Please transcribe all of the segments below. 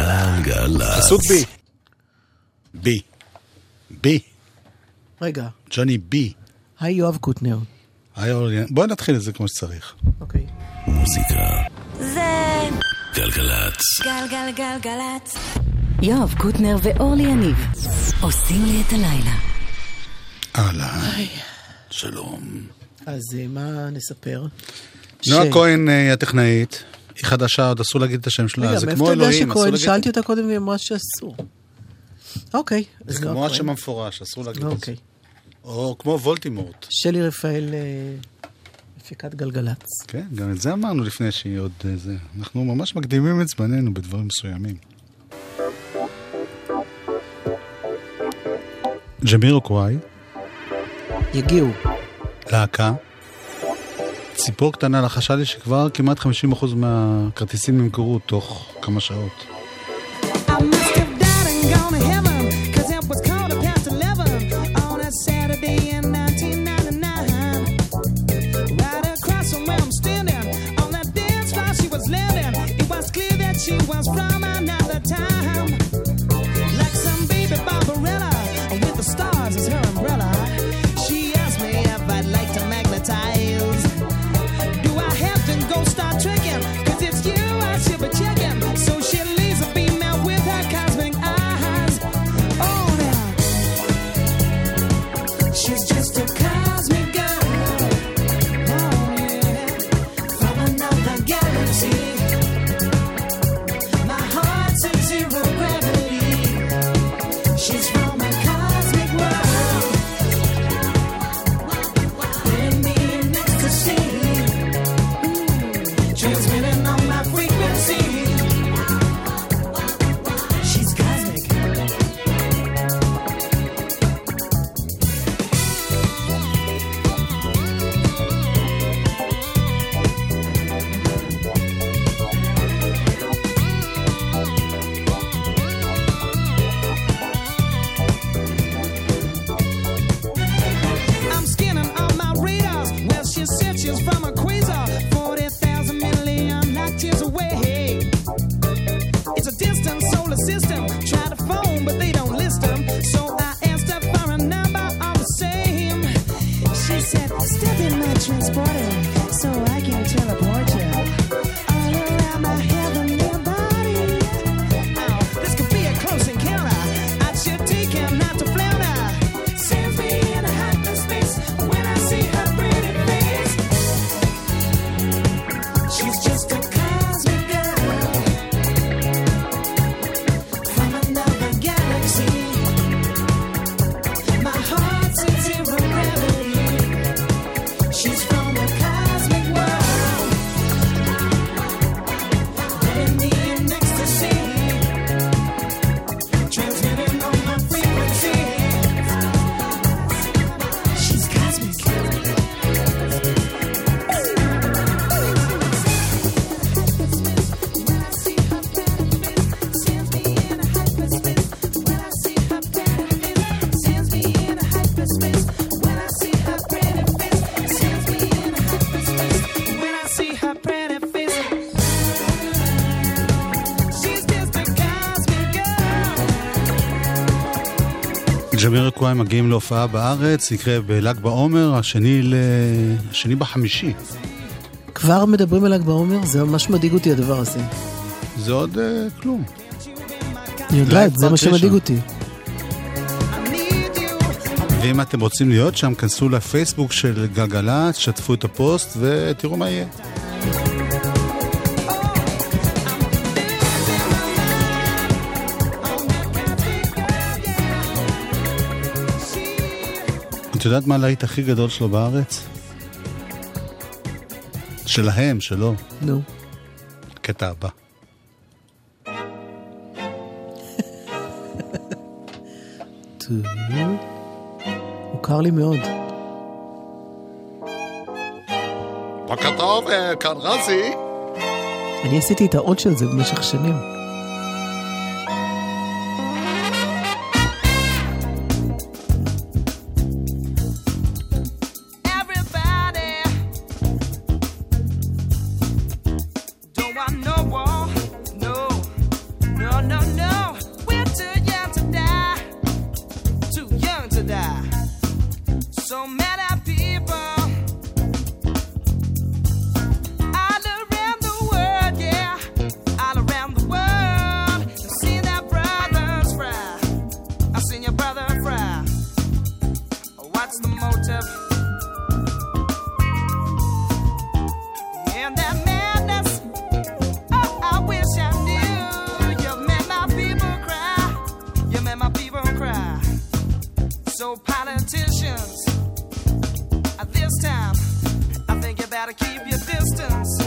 גלגלצ. חסות בי. בי. בי. רגע, ג'וני בי. היי יואב קוטנר. היי אורלי, בואי נתחיל את זה כמו שצריך. אוקיי. מוזיקה. זה גלגלצ. גלגלגלגלצ. יואב קוטנר ואורלי יניב עושים לי את הלילה. אהלן. שלום. אז אה, מה נספר? נועה ש- כהן אה, הטכנאית, היא חדשה, עוד אסור להגיד את השם שלה, רגע, זה מאיפה כמו אתה יודע אלוהים, אסור שכהן? להגיד... שאלתי אותה קודם והיא אמרה שאסור. אוקיי. זה נועה כמו. השם המפורש, אסור להגיד את זה. אוקיי. או כמו וולטימורט. שלי רפאל, אה, מפיקת גלגלצ. כן, גם את זה אמרנו לפני שהיא עוד אה, זה. אנחנו ממש מקדימים את זמננו בדברים מסוימים. ג'מירו קוואי, יגיעו. להקה. ציפור קטנה לחשה לי שכבר כמעט 50% מהכרטיסים נמכרו תוך כמה שעות. I must have died and gone to heaven, ג'מירו קוואי מגיעים להופעה בארץ, יקרה בל"ג בעומר, השני, ל... השני בחמישי. כבר מדברים על ל"ג בעומר? זה ממש מדאיג אותי הדבר הזה. זה עוד אה, כלום. אני יודעת, זה מה. שמדאיג אותי. ואם אתם רוצים להיות שם, כנסו לפייסבוק של גלגלצ, שתפו את הפוסט ותראו מה יהיה. יודעת מה הלהיט הכי גדול שלו בארץ? שלהם, שלו. נו. הקטע הבא. מוכר לי מאוד. בוקר טוב, אה, כאן רזי. אני עשיתי את האות של זה במשך שנים. motive. That madness, oh, I wish I knew. You made my people cry. You made my people cry. So, politicians, at this time, I think you better keep your distance.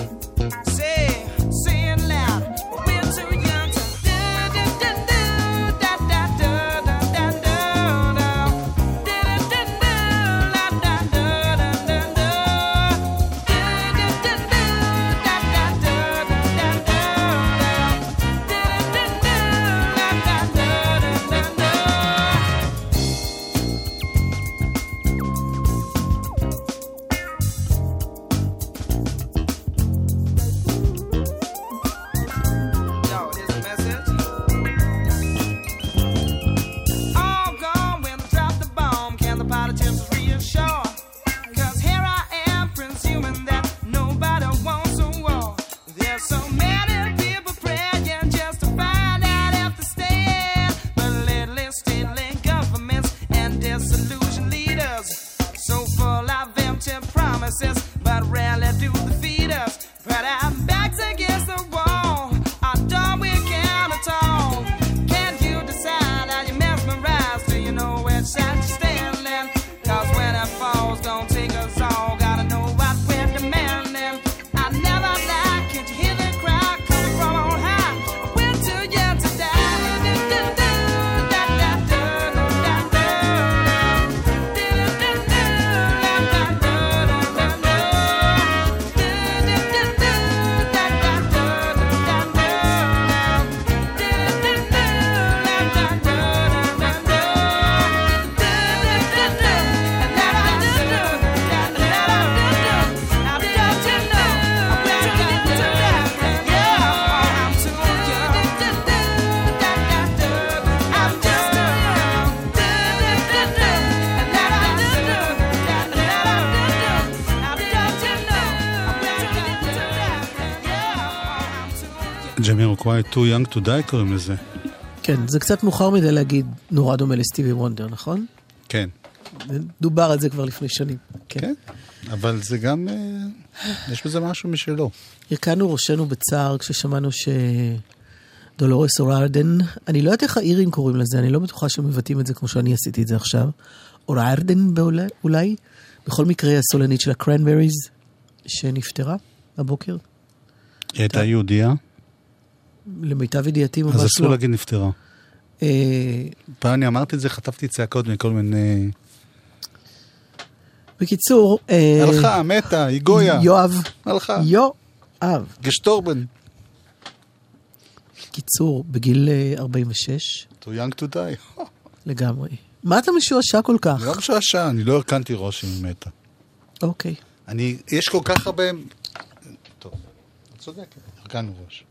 Too young to die קוראים לזה. כן, זה קצת מאוחר מדי להגיד נורא דומה לסטיבי וונדר, נכון? כן. דובר על זה כבר לפני שנים. כן. כן, אבל זה גם, אה, יש בזה משהו משלו. הרכנו ראשנו בצער כששמענו שדולורס אוררדן, אני לא יודעת איך האירים קוראים לזה, אני לא בטוחה שמבטאים את זה כמו שאני עשיתי את זה עכשיו. אוררדן אולי? בכל מקרה, הסולנית של הקרנבריז, שנפטרה הבוקר, היא הייתה יהודייה, למיטב ידיעתי ממש אז לא. אסור להגיד נפטרה. אה, פעם אני אמרתי את זה, חטפתי צעקות מכל מיני... בקיצור, אה, הלכה, מתה, היא גויה. יואב, הלכה. יואב. גשטורבן. קיצור, בגיל אה, 46, too young to die. לגמרי. מה אתה משועשע כל כך? לא משעשע, אני לא הרכנתי ראש אם היא מתה. אוקיי. אני, יש כל כך הרבה... טוב, את צודקת, הרכנו ראש.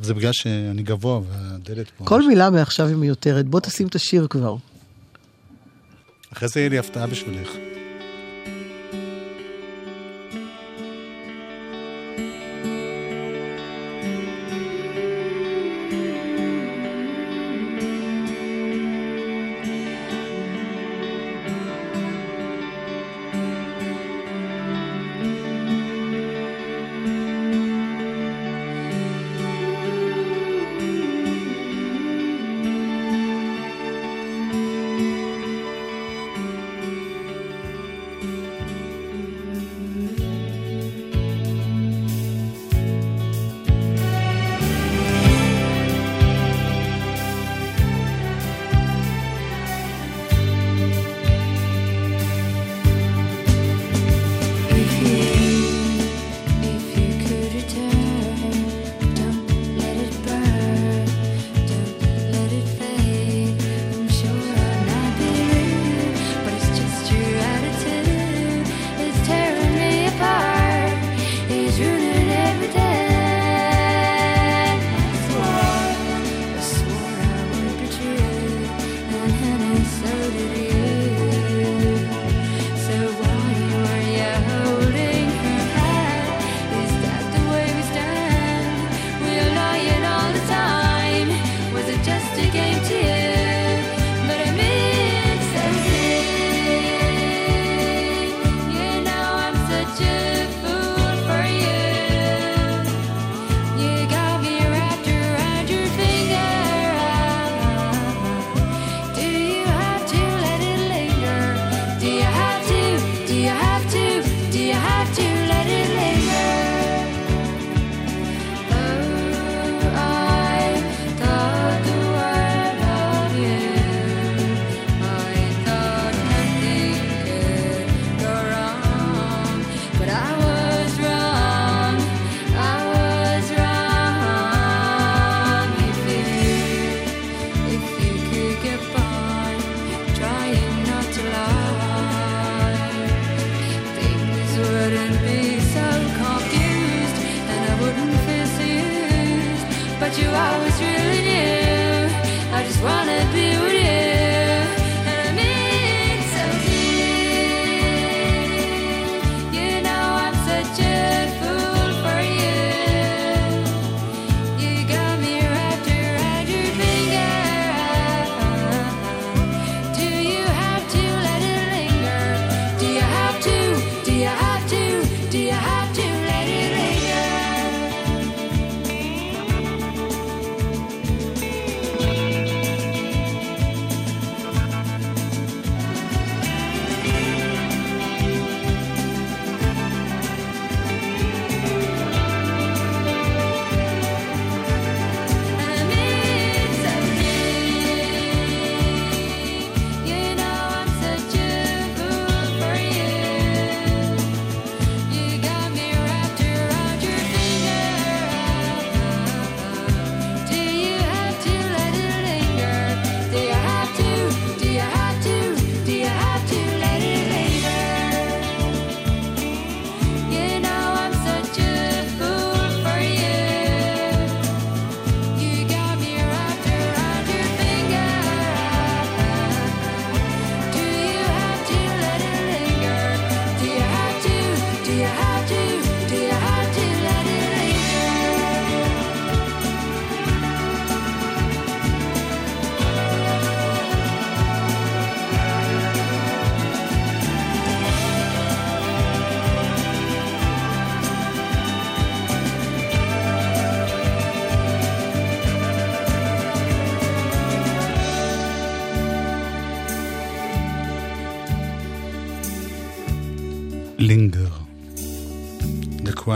אבל זה בגלל שאני גבוה והדלת פה... כל מילה מעכשיו היא מיותרת. בוא תשים את השיר כבר. אחרי זה יהיה לי הפתעה בשבילך.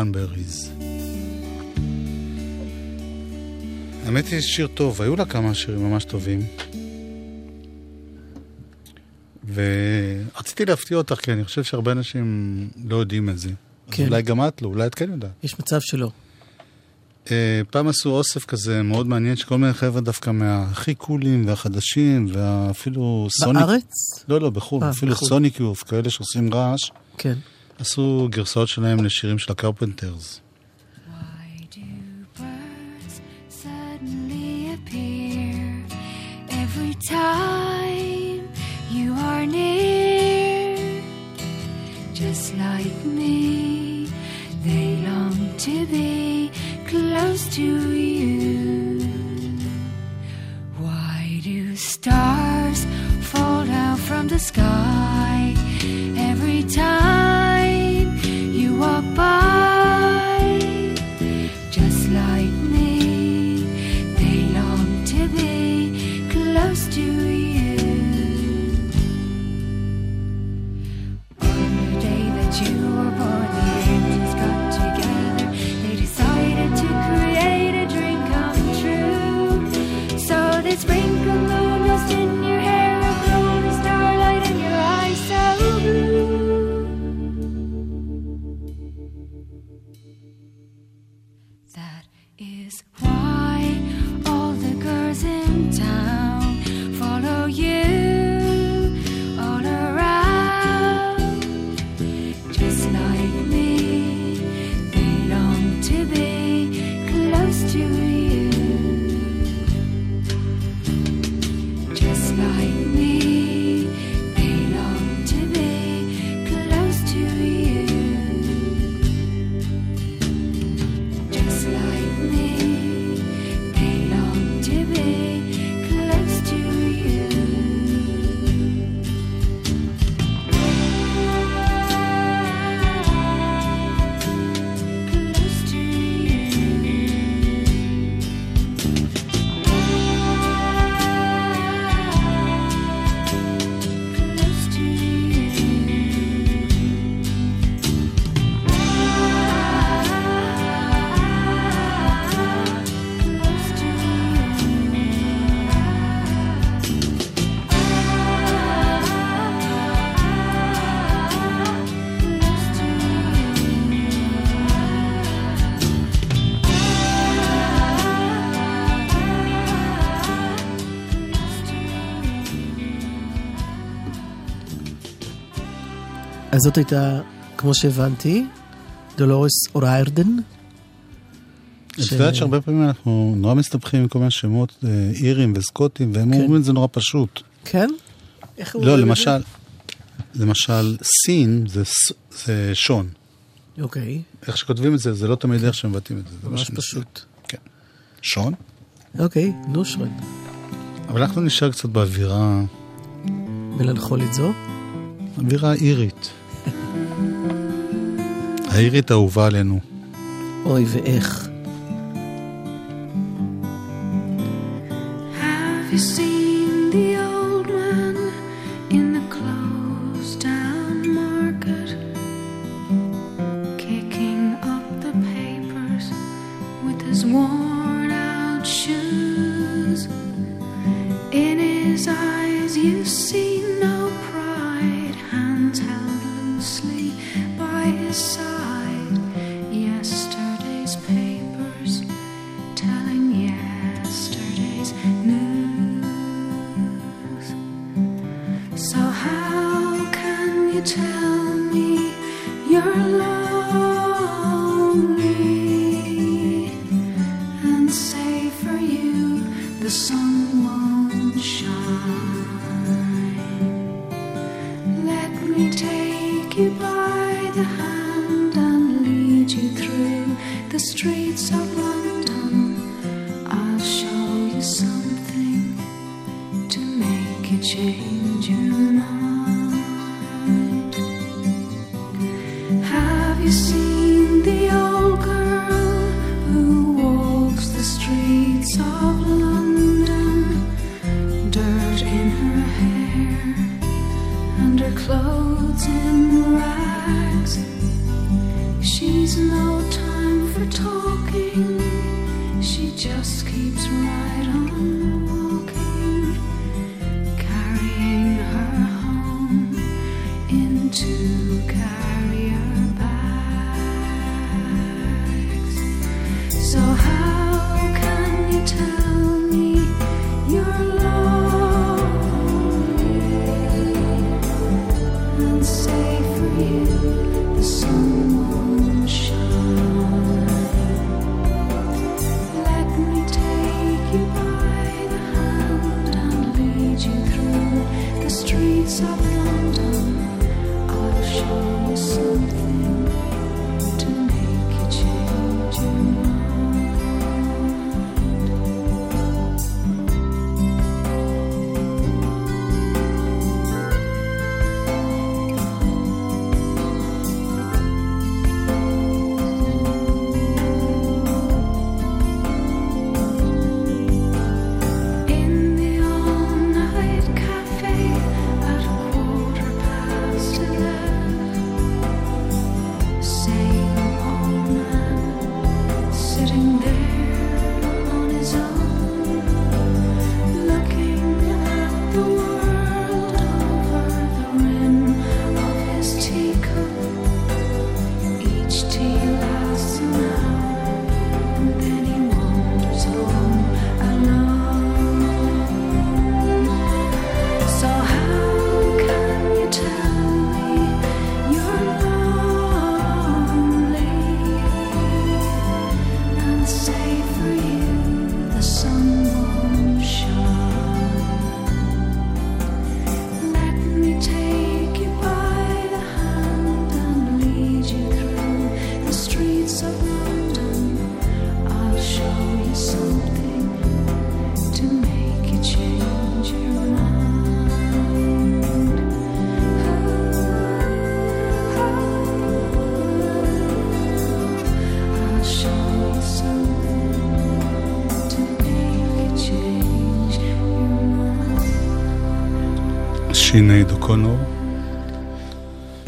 Cranberries. האמת היא שיר טוב, היו לה כמה שירים ממש טובים. ורציתי להפתיע אותך, כי אני חושב שהרבה אנשים לא יודעים את זה. כן. אז אולי גם את לא, אולי את כן יודעת. יש מצב שלא. אה, פעם עשו אוסף כזה מאוד מעניין, שכל מיני חבר'ה דווקא מהכי קולים והחדשים, ואפילו סוניק... בארץ? לא, לא, בחו"ל, אה, אפילו בחו"ל. סוניק יוף, כאלה שעושים רעש, כן. עשו גרסאות שלהם לשירים של הקרפנטרס. Why do birds suddenly appear every time you are near? Just like me, they long to be close to you. Why do stars fall down from the sky every time אז זאת הייתה, כמו שהבנתי, דולורס אוריירדן. את יודעת שהרבה פעמים אנחנו נורא מסתבכים עם כל מיני שמות אה, אירים וסקוטים, והם אומרים את זה נורא פשוט. כן? איך לא, למשל, למשל, סין זה שון. אוקיי, איך שכותבים את זה, זה לא תמיד איך שמבטאים את זה. ממש. פשוט. כן. שון? אוקיי, נושרן. אבל אנחנו נשאר קצת באווירה, מלנכולית זו. אווירה אירית. האירית האהובה עלינו. אוי ואיך. Have you seen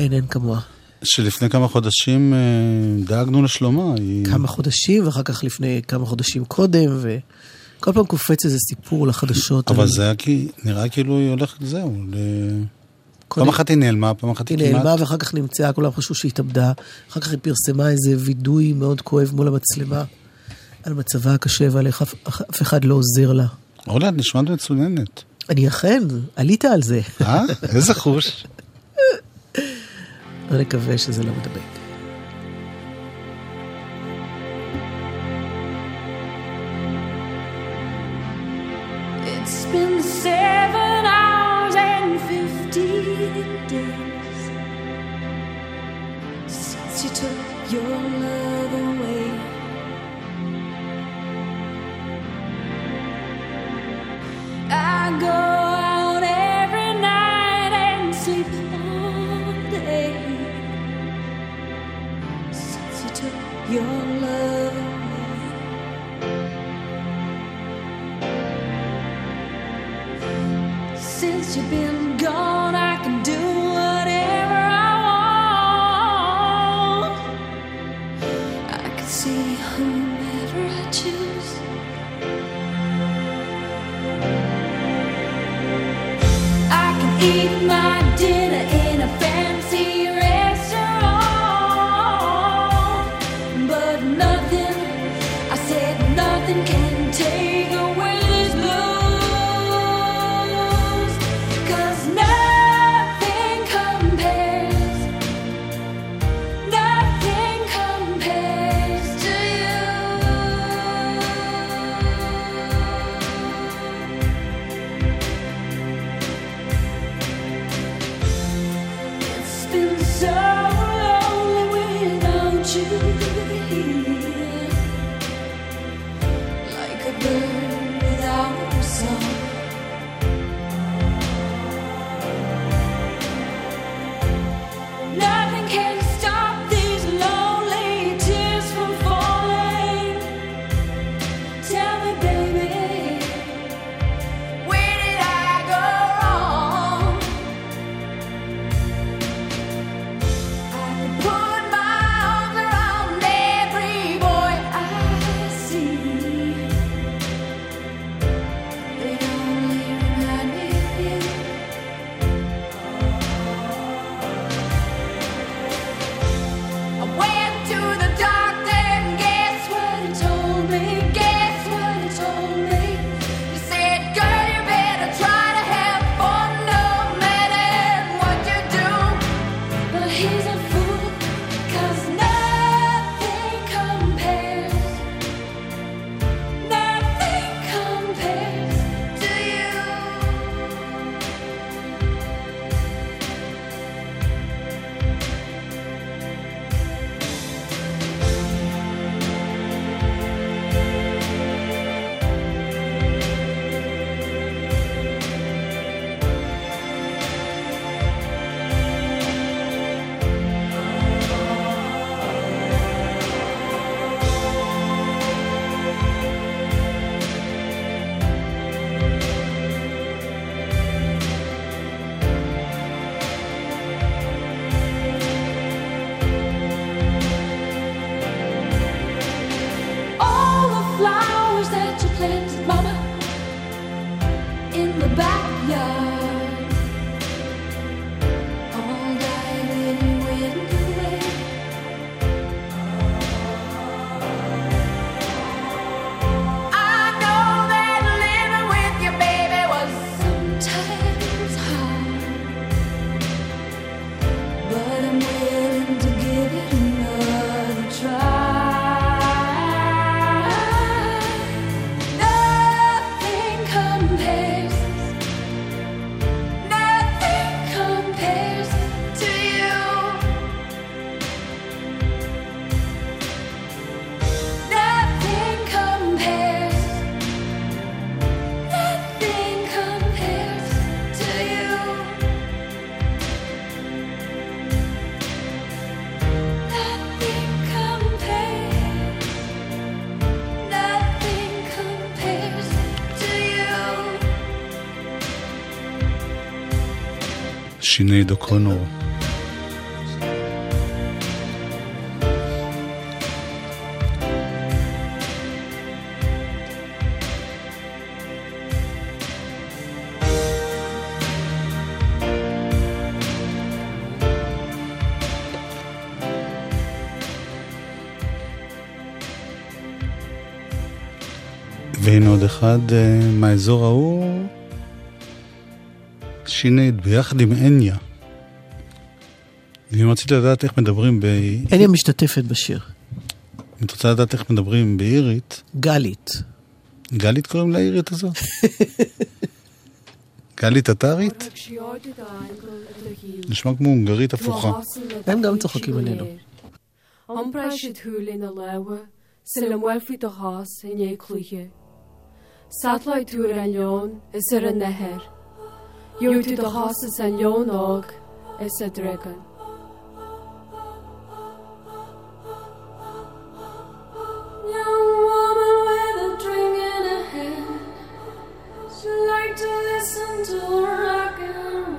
אין, אין כמוה. שלפני כמה חודשים אה, דאגנו לשלומה. היא... כמה חודשים, ואחר כך לפני כמה חודשים קודם, וכל פעם קופץ איזה סיפור לחדשות. אבל על... זה היה כי, נראה כאילו היא הולכת, זהו. ל... קודם... פעם אחת היא נעלמה, פעם אחת היא כמעט... היא נעלמה ואחר כך נמצאה, כולם חשבו שהיא התאבדה. אחר כך היא פרסמה איזה וידוי מאוד כואב מול המצלמה על מצבה הקשה ועל איך אף, אף אחד לא עוזר לה. אורלי, את נשמעת מצוננת. אני אכן, עלית על זה. אה? איזה חוש. לקווה שזה לא מדבק. I go שינייד אוקונור. והנה עוד אחד אה, מהאזור ההוא, שינייד ביחד עם אניה. ואם רצית לדעת איך מדברים ב... אניה משתתפת בשיר. אם את רוצה לדעת איך מדברים באירית, גלית. גלית קוראים לאירית הזאת? גלית טטרית? נשמע כמו הונגרית הפוכה. הם גם צוחקים עלינו. Satlaid túr an leon is ar an neher. you to the horses and yon a dragon. Young woman with a drink in her hand, she liked to listen to rock and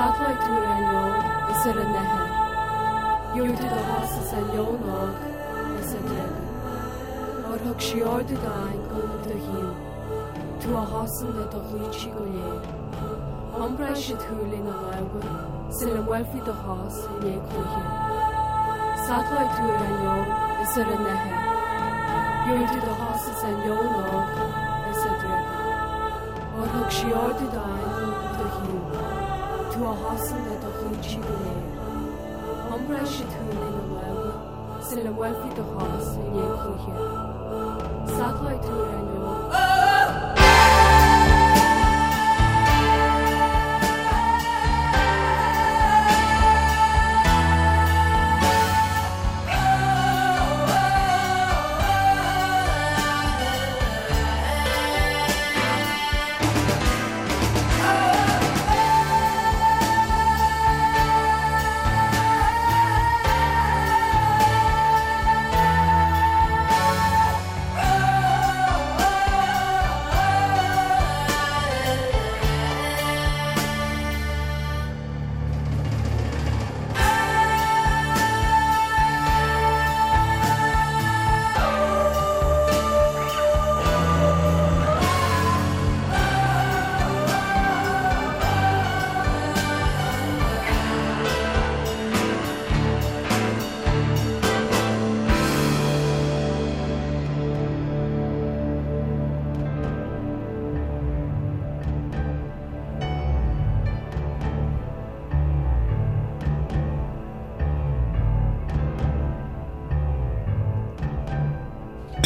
satellite to Enyong, Isir Neher. Yom to the horses and Yonog, Isir Kevin. Or Hok Shior to Dain, Gulag to Hill. To a house and the Doglin Shigulye. Ombra should hool in a lawa, Silam Welfi the horse, and Yakul Hill. Satellite to Enyong, Isir Neher. Yom to the young and is a Dragon. Or Hok Shior to Dain, má hasan le do chuid si go lé. Thmbra si tún in an leha sin le bhfuilfi do hálas in dhéon chuche. Saáid tú an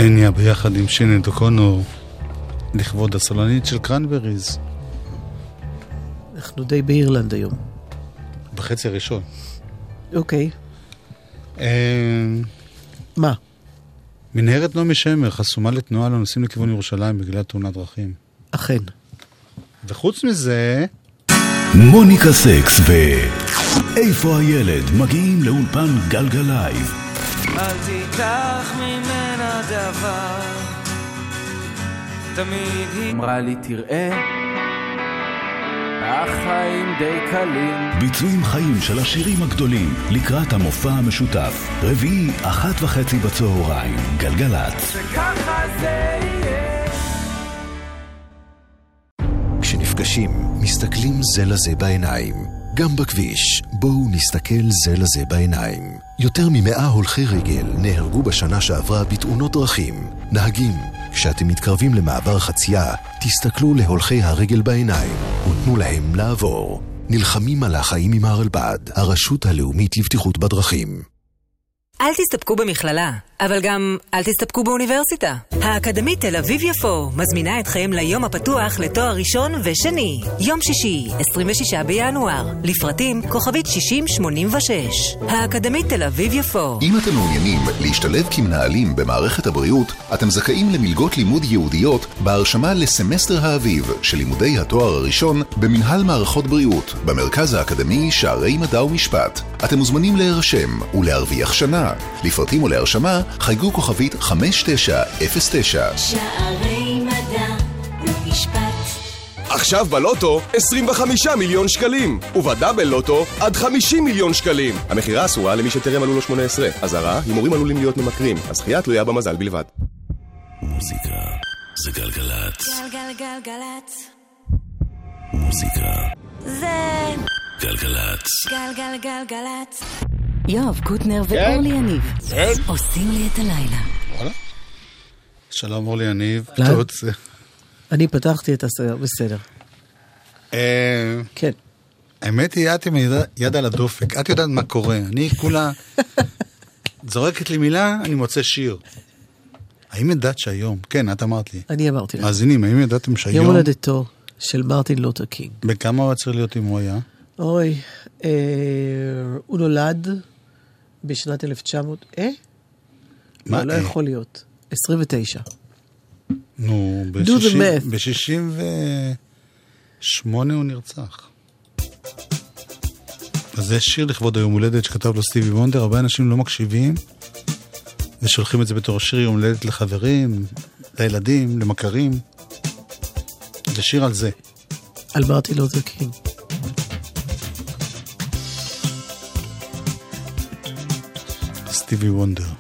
אניה ביחד עם שינד אוקונור, לכבוד הסולנית של קרנבריז, אנחנו די באירלנד היום. בחצי הראשון. אוקיי, אה, מה? מנהרת נעמי שמר חסומה לתנועה לנוסעים לכיוון ירושלים בגלל תאונת דרכים. אכן. וחוץ מזה, מוניקה סקס ו... איפה הילד? מגיעים לאולפן גלגלייב. אל תיקח ממנה דבר תמיד היא אמרה לי תראה החיים די קלים ביצועים חיים של השירים הגדולים לקראת המופע המשותף. רביעי, אחת וחצי בצהריים, גלגלצ. וככה זה יהיה כשנפגשים, מסתכלים זה לזה בעיניים. גם בכביש, בואו נסתכל זה לזה בעיניים. יותר ממאה הולכי רגל נהרגו בשנה שעברה בתאונות דרכים. נהגים, כשאתם מתקרבים למעבר חצייה, תסתכלו להולכי הרגל בעיניים ותנו להם לעבור. נלחמים על החיים עם הרלב"ד, הרשות הלאומית לבטיחות בדרכים. אל תסתפקו במכללה, אבל גם אל תסתפקו באוניברסיטה. האקדמית תל אביב-יפו מזמינה אתכם ליום הפתוח לתואר ראשון ושני. יום שישי, 26 בינואר. לפרטים כוכבית 6086. האקדמית תל אביב-יפו. אם אתם מעוניינים להשתלב כמנהלים במערכת הבריאות, אתם זכאים למלגות לימוד ייעודיות בהרשמה לסמסטר האביב של לימודי התואר הראשון במנהל מערכות בריאות, במרכז האקדמי שערי מדע ומשפט. אתם מוזמנים להירשם ולהרוויח שנה. לפרטים ולהרשמה חייגו כוכבית 5909. שערי מדע ומשפט עכשיו בלוטו 25 מיליון שקלים, ובדאבל לוטו עד 50 מיליון שקלים. המכירה אסורה למי שטרם מלאו לו 18. אזהרה, הימורים עלולים להיות ממכרים. הזכייה תלויה במזל בלבד. מוזיקה זה גלגלצ. גלגלגלגלצ. מוזיקה זה גלגלצ. גלגלגלגלצ. יואב קוטנר ואורלי יניב עושים לי את הלילה. שלום אורלי יניב. אני פתחתי את הסדר, בסדר. אה, כן. האמת היא, את עם יד על הדופק, את יודעת מה קורה. אני כולה זורקת לי מילה, אני מוצא שיר. האם ידעת שהיום, כן, את אמרת לי, אני אמרתי לך. מאזינים, האם ידעתם שהיום, יום הולדתו של מרטין לותר קינג. בכמה הוא היה צריך להיות אם הוא היה? אוי, אה, הוא נולד בשנת 1900, אה? מה, לא, לא אה? יכול להיות. 29. נו, Do the math. ב-68 הוא נרצח. אז זה שיר לכבוד היום הולדת שכתב לו סטיבי וונדר, הרבה אנשים לא מקשיבים ושולחים את זה בתור שיר יום הולדת לחברים, לילדים, למכרים. זה שיר על זה. על מרטין לותר קינג. סטיבי וונדר.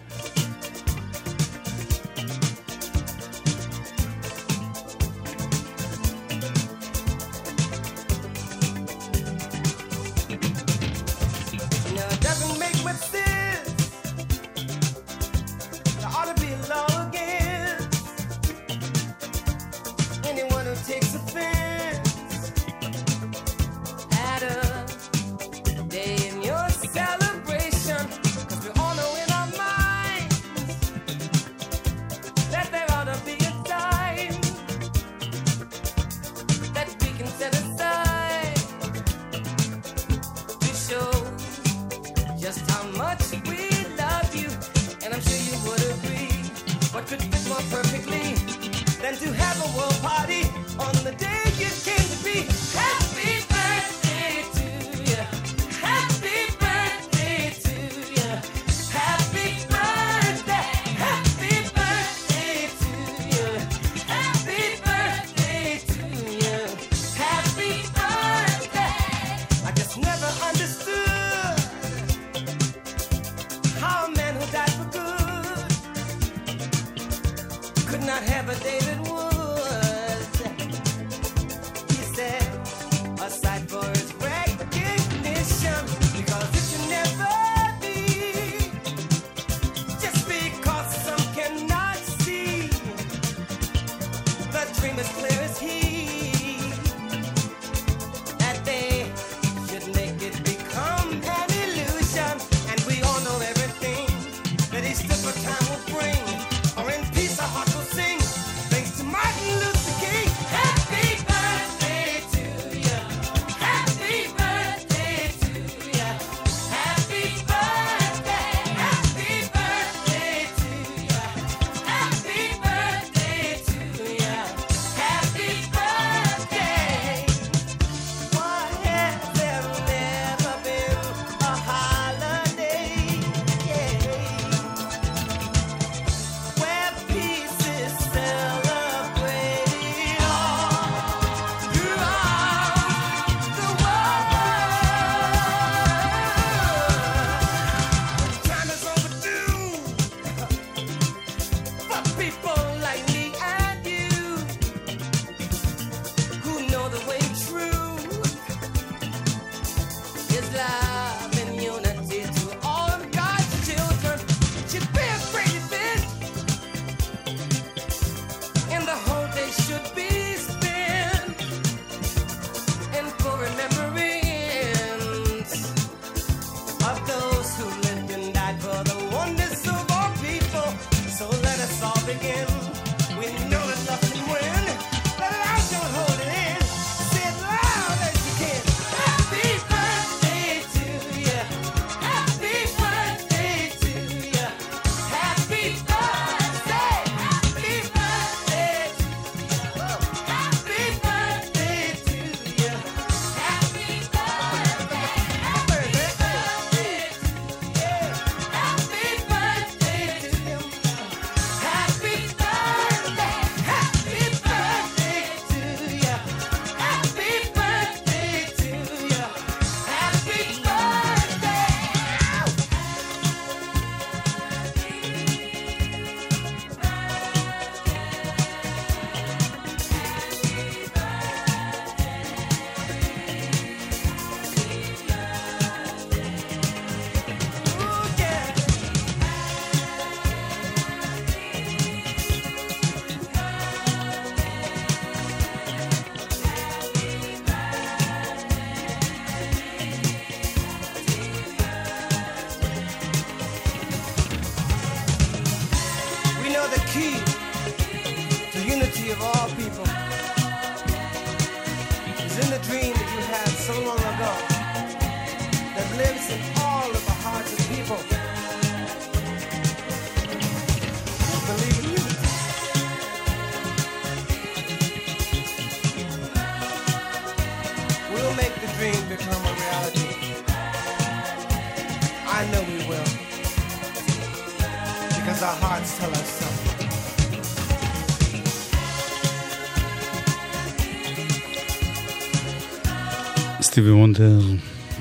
סטיבי וונדר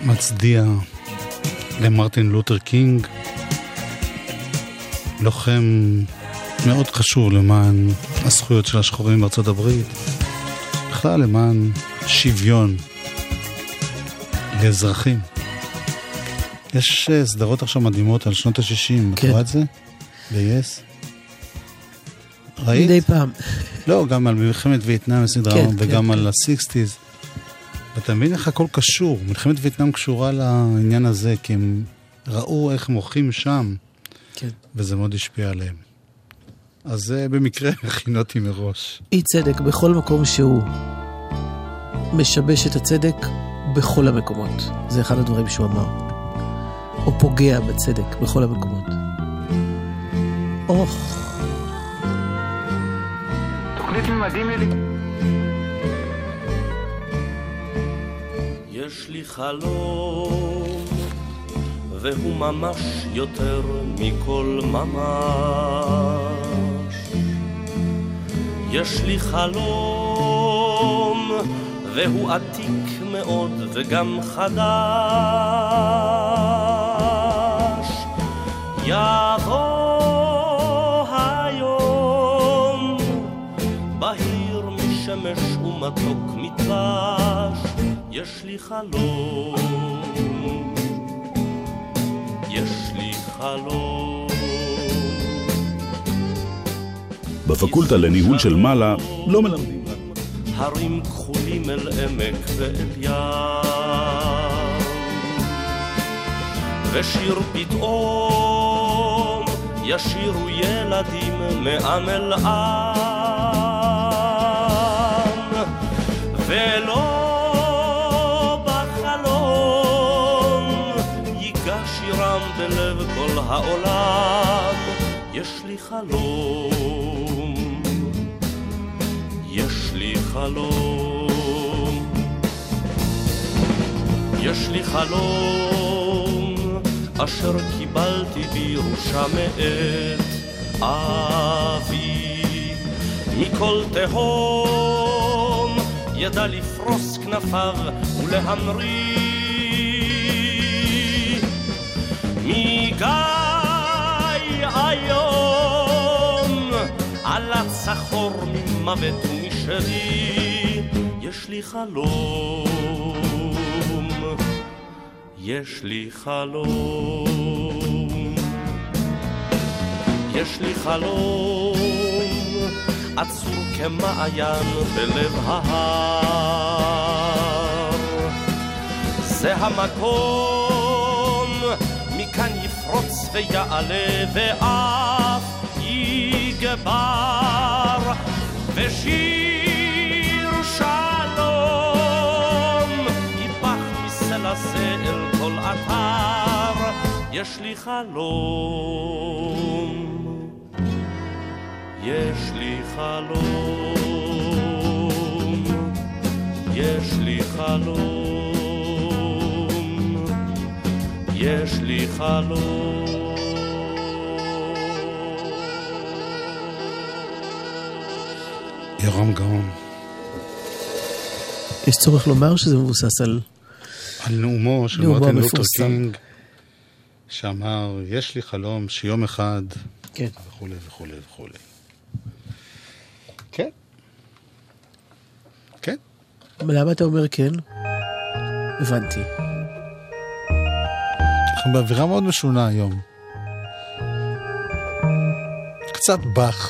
מצדיע למרטין לותר קינג, לוחם מאוד חשוב למען הזכויות של השחורים בארצות הברית, בכלל למען שוויון לאזרחים. יש אה, סדרות עכשיו מדהימות על שנות ה-60, את כן. רואה את זה? ב-yes? ראית? מדי פעם. לא, גם על מלחמת וייטנאם סדרה, כן, וגם כן, על ה-60's. ואתה מבין איך הכל קשור. מלחמת וייטנאם קשורה לעניין הזה, כי הם ראו איך מוחים שם, כן. וזה מאוד השפיע עליהם. אז זה במקרה הכין אותי מראש. אי צדק בכל מקום שהוא משבש את הצדק בכל המקומות. זה אחד הדברים שהוא אמר. או פוגע בצדק בכל המקומות. אוח, תוכנית ממדים לי... יש לי חלום, והוא ממש יותר מכל ממש. יש לי חלום, והוא עתיק מאוד וגם חדש. יבוא היום, בהיר משמש ומתוק מדבש, יש לי חלום, יש לי חלום. בפקולטה לניהול של מעלה לא מלמדים. רק הרים כחולים אל עמק ואל ים. ושיר פתאום ישירו ילדים מעם אל עם. ולא העולם יש לי חלום יש לי חלום, יש לי חלום, אשר קיבלתי בירושה מאת אבי. מכל תהום ידע לפרוס כנפיו ולהמריא. סחור ממוות ומשרי, יש לי חלום, יש לי חלום, יש לי חלום, עצור כמעיין בלב ההר. זה המקום, מכאן יפרוץ ויעלה ואף יגבר, ושיר שלום ייפח מסלע אל כל אתר, יש לי חלום. יש לי חלום, יש לי חלום, יש לי חלום. יורם גאון. יש צורך לומר שזה מבוסס על... על נאומו של מרטין לותר. קינג, שאמר, יש לי חלום שיום אחד, כן. וכולי וכולי וכולי. כן. כן. למה אתה אומר כן? הבנתי. אנחנו באווירה מאוד משונה היום. קצת באך.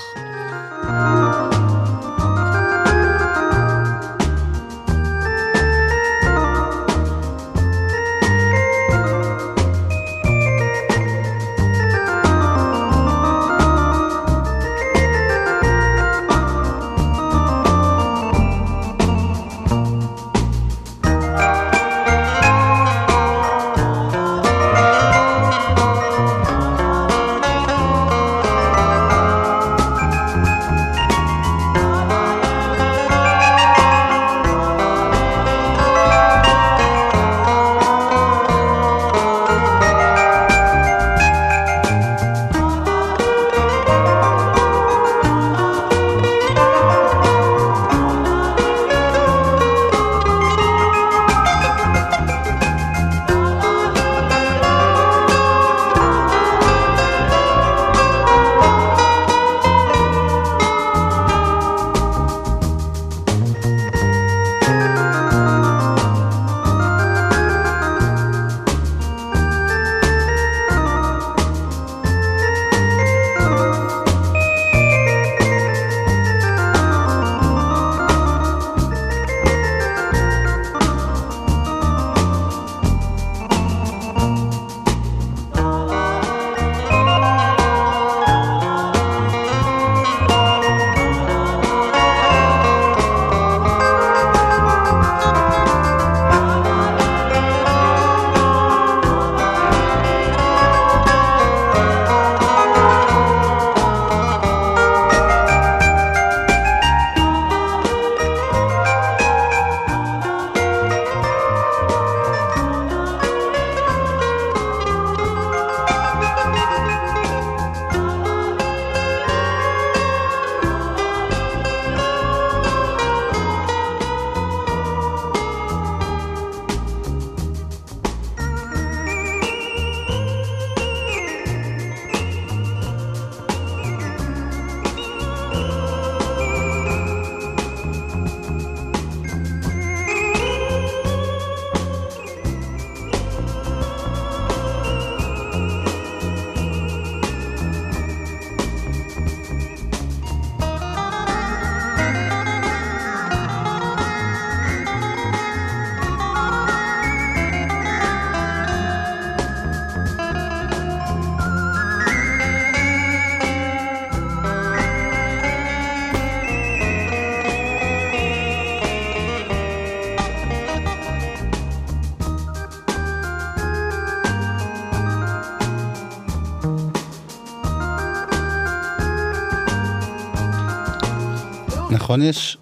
נכון, יש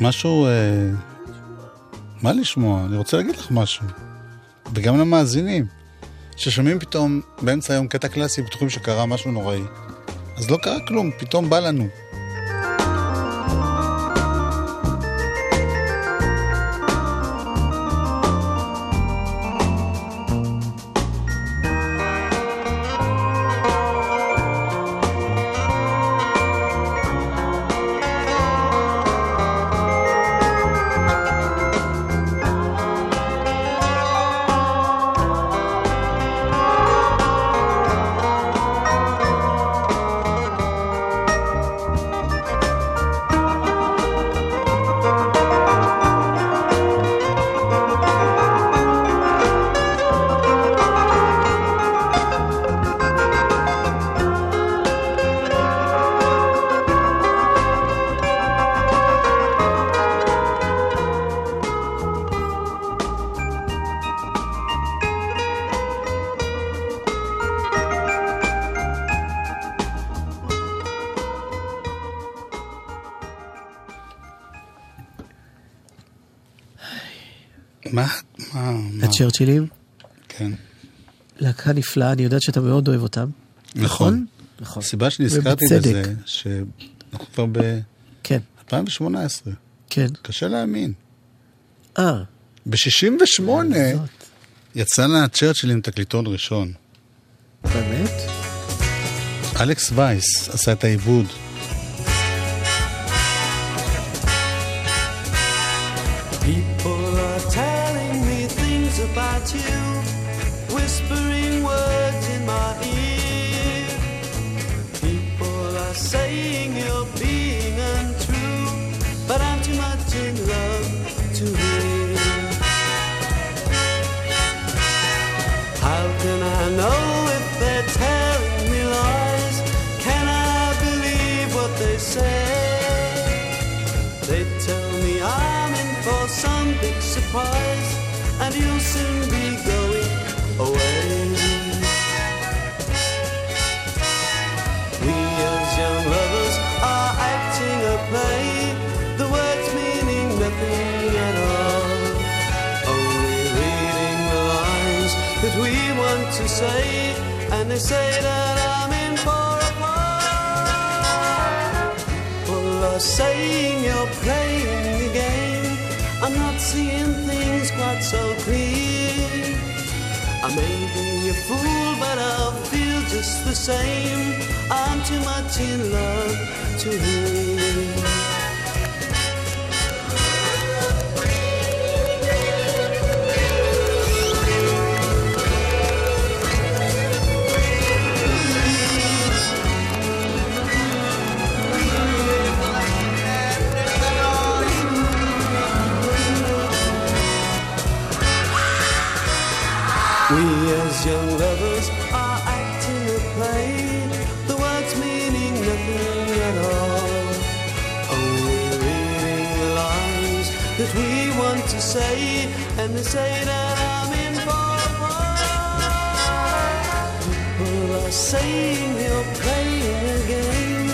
משהו... אה, מה לשמוע? אני רוצה להגיד לך משהו. וגם למאזינים, ששומעים פתאום באמצע היום קטע קלאסי, בטוחים שקרה משהו נוראי. אז לא קרה כלום, פתאום בא לנו. הצ'רצ'ילים. כן. להקה נפלאה, אני יודעת שאתה מאוד אוהב אותם. נכון. נכון. הסיבה שנזכרתי. בזה, שאנחנו כבר ב... כן. 2018. כן. קשה להאמין. אה. ב-68 יצא לצ'רצ'יל עם תקליטון ראשון. באמת? אלכס וייס עשה את העיבוד. Want to say, and they say that I'm in for a part. People are saying you're playing the game. I'm not seeing things quite so clear. I may be a fool, but I'll feel just the same. I'm too much in love to hear. and they say that I'm in for a part. People are saying you're playing a game.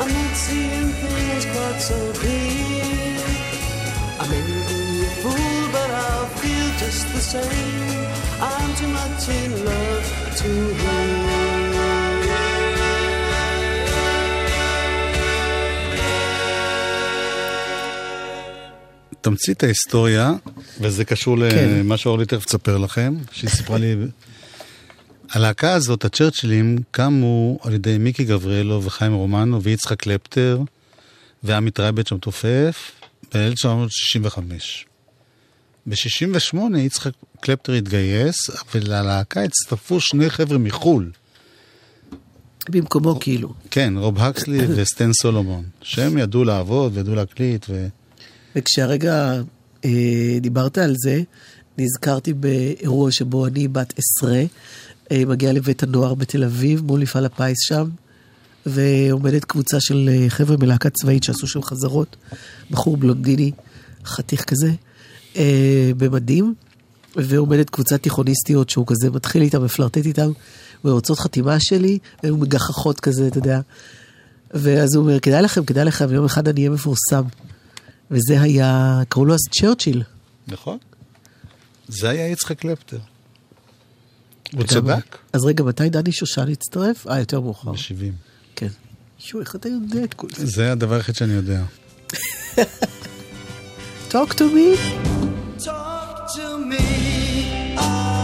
I'm not seeing things quite so clear. I may be a fool, but I'll feel just the same. I'm too much in love to תמצית ההיסטוריה, וזה קשור כן. למה שאורלי תכף תספר לכם, שהיא סיפרה לי. הלהקה הזאת, הצ'רצ'ילים, קמו על ידי מיקי גבריאלו וחיים רומנו ויצחק קלפטר ועמית רייבט המתופף ב-1965. ב-68 יצחק קלפטר התגייס, וללהקה הצטרפו שני חבר'ה מחו"ל. במקומו כאילו. כן, רוב הקסלי וסטן סולומון, שהם ידעו לעבוד וידעו להקליט, ו... וכשהרגע דיברת על זה, נזכרתי באירוע שבו אני בת עשרה, אה, מגיעה לבית הנוער בתל אביב, מול מפעל הפיס שם, ועומדת קבוצה של אה, חבר'ה מלהקה צבאית שעשו שם חזרות, בחור בלונדיני, חתיך כזה, אה, במדים, ועומדת קבוצת תיכוניסטיות שהוא כזה מתחיל איתם, מפלרטט איתם, ורוצות חתימה שלי, והיו מגחכות כזה, אתה יודע. ואז הוא אומר, כדאי לכם, כדאי לכם, יום אחד אני אהיה מפורסם. וזה היה, קראו לו אז צ'רצ'יל. נכון. זה היה יצחק קלפטר. הוא? צדק. אז רגע, מתי דני שושן הצטרף? אה, יותר מאוחר. ב-70. כן. יואו, איך אתה יודע את כל זה? זה הדבר היחיד שאני יודע. Talk to me. Talk to me.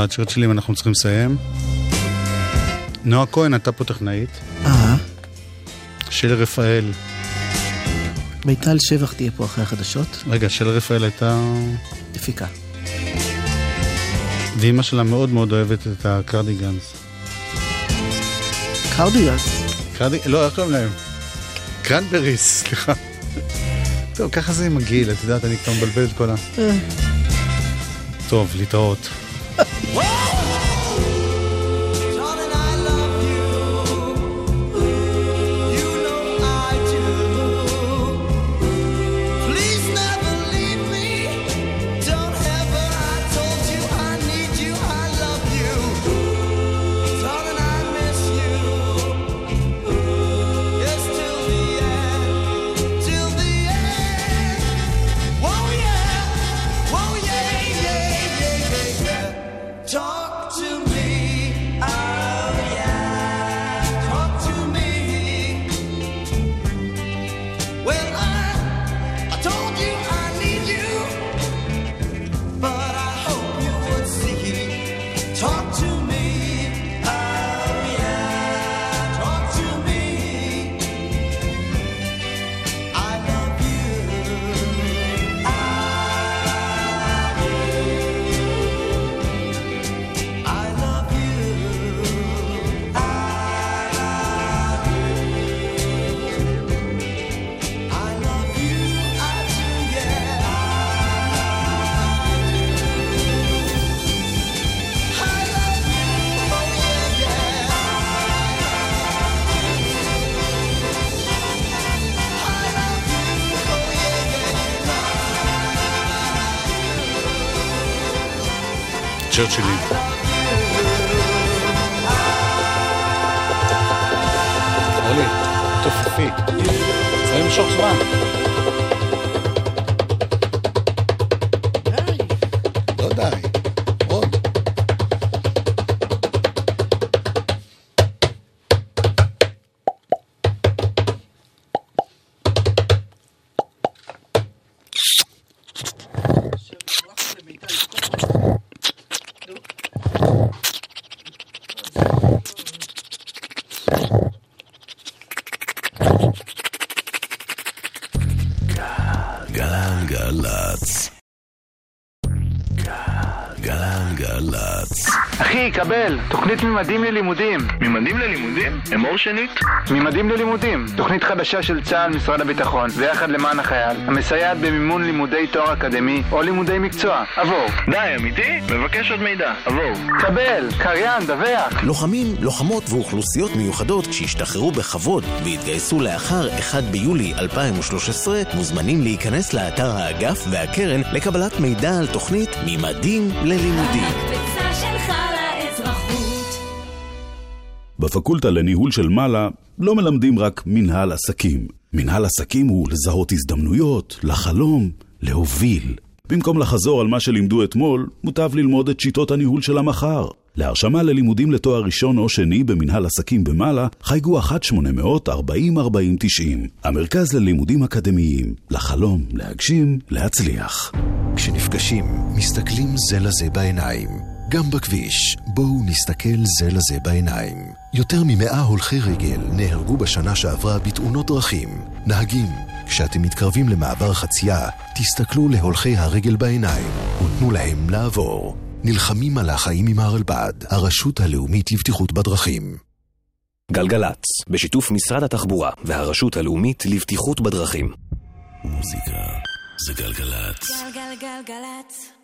סליחה, צ'רצ'ילים, אנחנו צריכים לסיים. נועה כהן הייתה פה טכנאית. אה, שלי רפאל. מיטל שבח תהיה פה אחרי החדשות. רגע, שלי רפאל הייתה... מפיקה. ואימא שלה מאוד מאוד אוהבת את הקרדיגנס. קרדיגנס. קרדי... לא, איך קוראים להם? קרנבריס, סליחה. טוב, ככה זה עם הגיל, את יודעת, אני כבר מבלבל את כל ה... אה. טוב, להתראות. אחי, קבל, תוכנית ממדים ללימודים. ממדים ללימודים? אמור שנית? ממדים ללימודים, תוכנית חדשה של צה"ל, משרד הביטחון, ויחד למען החייל, המסייעת במימון לימודי תואר אקדמי או לימודי מקצוע. עבור. די, אמיתי? מבקש עוד מידע. עבור. קבל, קריין, דווח. לוחמים, לוחמות ואוכלוסיות מיוחדות שהשתחררו בכבוד והתגייסו לאחר 1 ביולי 2013 מוזמנים להיכנס לאתר האגף והקרן לקבלת מידע על תוכנית ממדים ללימודים. בפקולטה לניהול של מעלה לא מלמדים רק מנהל עסקים. מנהל עסקים הוא לזהות הזדמנויות, לחלום, להוביל. במקום לחזור על מה שלימדו אתמול, מוטב ללמוד את שיטות הניהול של המחר. להרשמה ללימודים לתואר ראשון או שני במנהל עסקים במעלה, חייגו 1-800-40-40-90. המרכז ללימודים אקדמיים, לחלום, להגשים, להצליח. כשנפגשים, מסתכלים זה לזה בעיניים. גם בכביש, בואו נסתכל זה לזה בעיניים. יותר ממאה הולכי רגל נהרגו בשנה שעברה בתאונות דרכים. נהגים, כשאתם מתקרבים למעבר חצייה, תסתכלו להולכי הרגל בעיניים ותנו להם לעבור. נלחמים על החיים עם הרלב"ד, הרשות הלאומית לבטיחות בדרכים. גלגלצ, בשיתוף משרד התחבורה והרשות הלאומית לבטיחות בדרכים. מוזיקה זה גלגלצ. גלגלגלגלצ.